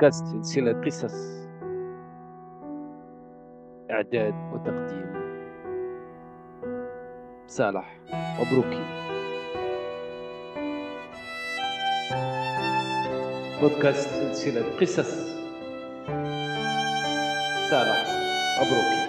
بودكاست سلسلة قصص إعداد وتقديم صالح مبروكي. بودكاست سلسلة قصص صالح مبروكي.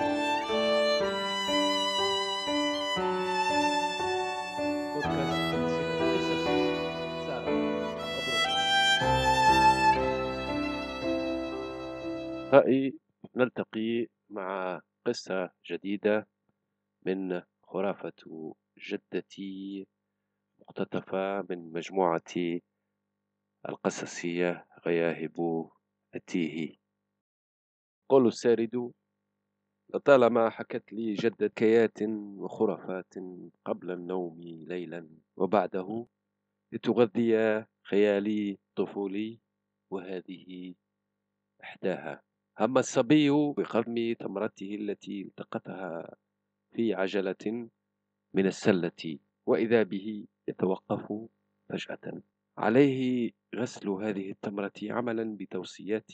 نلتقي مع قصة جديدة من خرافة جدتي مقتطفة من مجموعة القصصية غياهب التيه قول السارد لطالما حكت لي جدة حكايات وخرافات قبل النوم ليلا وبعده لتغذي خيالي الطفولي وهذه إحداها. هم الصبي بقضم تمرته التي التقطها في عجلة من السلة وإذا به يتوقف فجأة. عليه غسل هذه التمرة عملا بتوصيات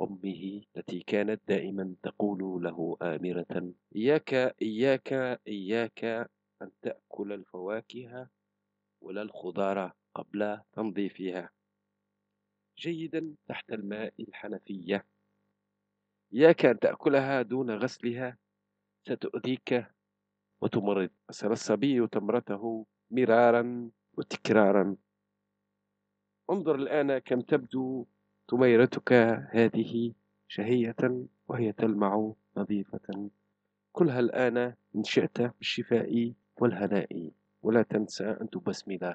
أمه التي كانت دائما تقول له آمرة إياك إياك إياك أن تأكل الفواكه ولا الخضار قبل تنظيفها. جيدا تحت الماء الحنفية. إياك أن تأكلها دون غسلها ستؤذيك وتمرض غسل الصبي تمرته مرارا وتكرارا. انظر الآن كم تبدو تميرتك هذه شهية وهي تلمع نظيفة. كلها الآن إن شئت بالشفاء والهناء ولا تنسى أن تبسمل.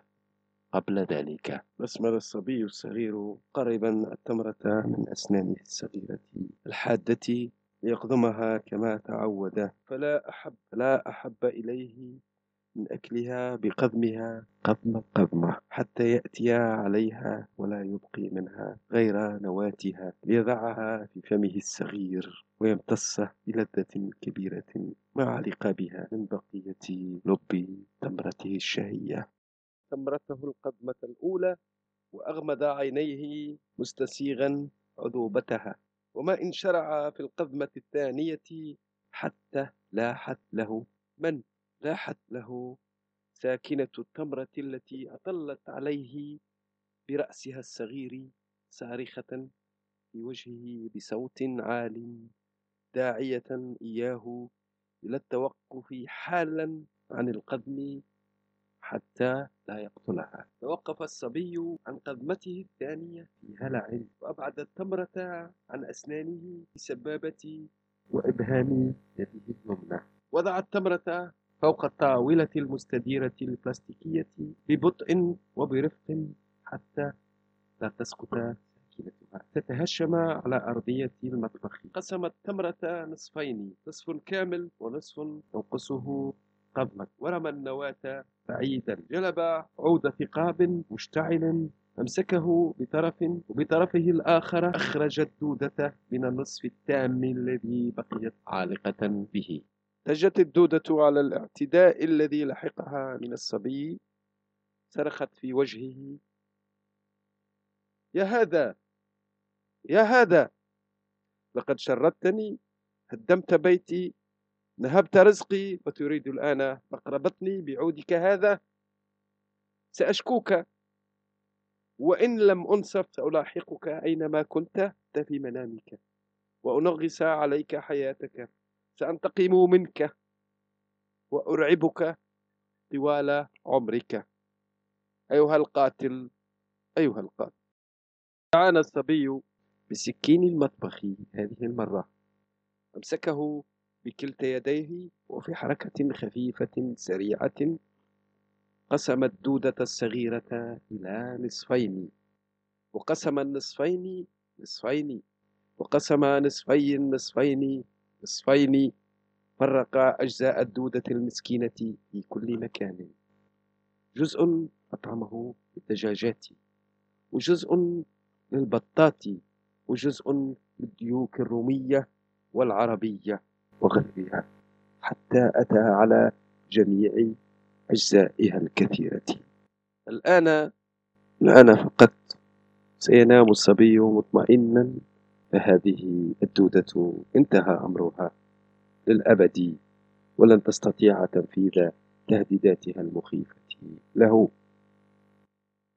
قبل ذلك. بسمل الصبي الصغير قريبا التمرة من أسنانه الصغيرة الحادة ليقضمها كما تعود. فلا أحب لا أحب إليه من أكلها بقضمها قضم قضمة حتى يأتي عليها ولا يبقي منها غير نواتها ليضعها في فمه الصغير ويمتص بلذة كبيرة مع رقابها من بقية لب تمرته الشهية. تمرته القضمة الأولى وأغمض عينيه مستسيغا عذوبتها. وما إن شرع في القضمة الثانية حتى لاحت له من؟ لاحت له ساكنة التمرة التي أطلت عليه برأسها الصغير صارخة في وجهه بصوت عال داعية إياه إلى التوقف حالا عن القدم حتى لا يقتلها. توقف الصبي عن قدمته الثانية في هلع وأبعد التمرة عن أسنانه بسبابة وإبهام يده اليمنى. وضع التمرة فوق الطاولة المستديرة البلاستيكية ببطء وبرفق حتى لا تسقط ساكنتها. تتهشم على أرضية المطبخ. قسم التمرة نصفين نصف كامل ونصف ينقصه قضمة ورمى النواة بعيدا. جلب عود ثقاب مشتعل أمسكه بطرف وبطرفه الآخر أخرج الدودة من النصف التام الذي بقيت عالقة به. تجت الدودة على الاعتداء الذي لحقها من الصبي. صرخت في وجهه. يا هذا! يا هذا! لقد شردتني هدمت بيتي نهبت رزقي وتريد الآن نقر بطني بعودك هذا. سأشكوك. وإن لم أنصف سألاحقك أينما كنت. في منامك. وأنغص عليك حياتك. سأنتقم منك. وأرعبك طوال عمرك. أيها القاتل. أيها القاتل. عانى الصبي بسكين المطبخ هذه المرة. أمسكه بكلتا يديه وفي حركة خفيفة سريعة قسم الدودة الصغيرة إلى نصفين. وقسم النصفين نصفين. وقسم نصفين نصفين نصفين. فرق أجزاء الدودة المسكينة في كل مكان. جزء أطعمه بالدجاجات وجزء للبطات وجزء للديوك الرومية والعربية. وغيرها حتى أتى على جميع أجزائها الكثيرة. الآن الآن فقدت سينام الصبي مطمئنا فهذه الدودة انتهى أمرها للأبد ولن تستطيع تنفيذ تهديداتها المخيفة له.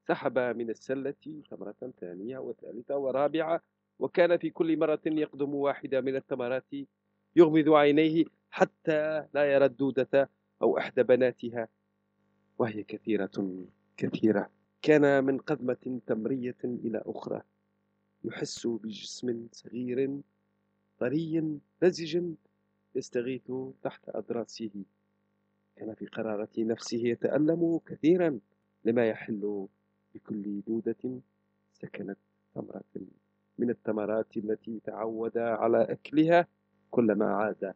سحب من السلة تمرة ثانية وثالثة ورابعة وكان في كل مرة يقدم واحدة من التمرات يغمض عينيه حتى لا يرى الدودة أو إحدى بناتها. وهي كثيرة كثيرة. كان من قدمة تمرية إلى أخرى. يحس بجسم صغير طري لزج يستغيث تحت أضراسه كان في قرارة نفسه يتألم كثيرا لما يحل بكل دودة سكنت تمرة من التمرات التي تعود على أكلها. كلما عاد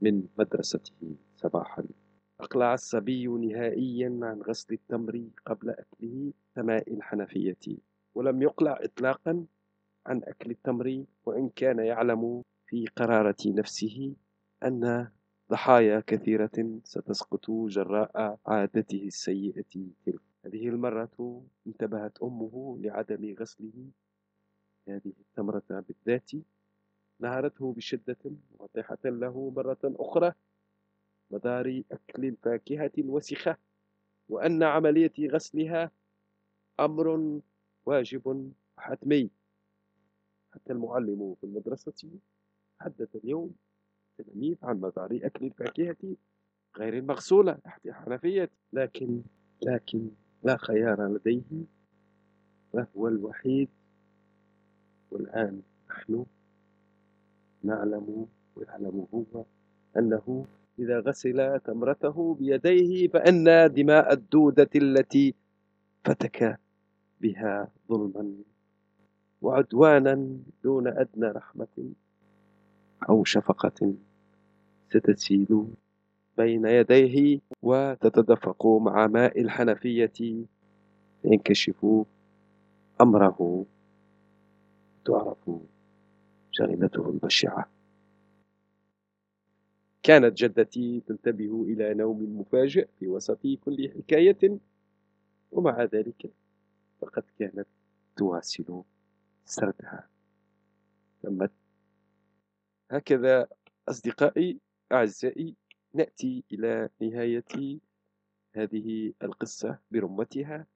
من مدرسته صباحا. أقلع الصبي نهائيا عن غسل التمر قبل أكله كماء الحنفية ولم يقلع إطلاقا عن أكل التمر وإن كان يعلم في قرارة نفسه أن ضحايا كثيرة ستسقط جراء عادته السيئة تلك هذه المرة انتبهت أمه لعدم غسله هذه التمرة بالذات. نهرته بشدة واضحة له مرة أخرى مدار أكل الفاكهة الوسخة وأن عملية غسلها أمر واجب وحتمي. حتى المعلم في المدرسة حدث اليوم التلاميذ عن مدار أكل الفاكهة غير المغسولة تحت حنفية لكن لكن لا خيار لديه فهو الوحيد والآن نحن نعلم ويعلم هو أنه إذا غسل تمرته بيديه فإن دماء الدودة التي فتك بها ظلما وعدوانا دون أدنى رحمة أو شفقة ستسيل بين يديه وتتدفق مع ماء الحنفية فينكشف أمره تعرف. جريمته البشعة. كانت جدتي تنتبه إلى نوم مفاجئ في وسط كل حكاية ومع ذلك فقد كانت تواصل سردها. تمت. هكذا أصدقائي أعزائي نأتي إلى نهاية هذه القصة برمتها.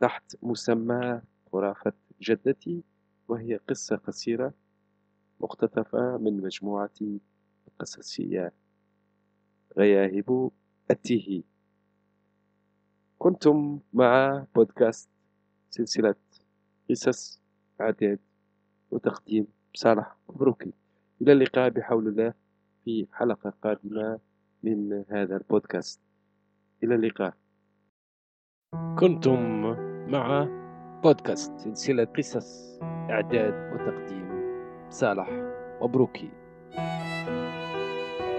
تحت مسمى خرافة جدتي. وهي قصة قصيرة مقتطفة من مجموعة قصصية. غياهب التيه كنتم مع بودكاست سلسلة قصص إعداد وتقديم صالح مبروكي. إلى اللقاء بحول الله في حلقة قادمة من هذا البودكاست. إلى اللقاء. كنتم مع بودكاست سلسلة قصص إعداد وتقديم صالح مبروكي.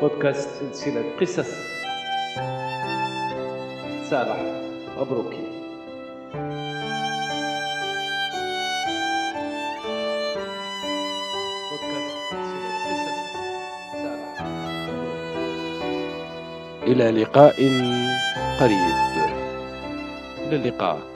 بودكاست سلسلة قصص صالح مبروكي. إلى لقاء قريب. إلى اللقاء.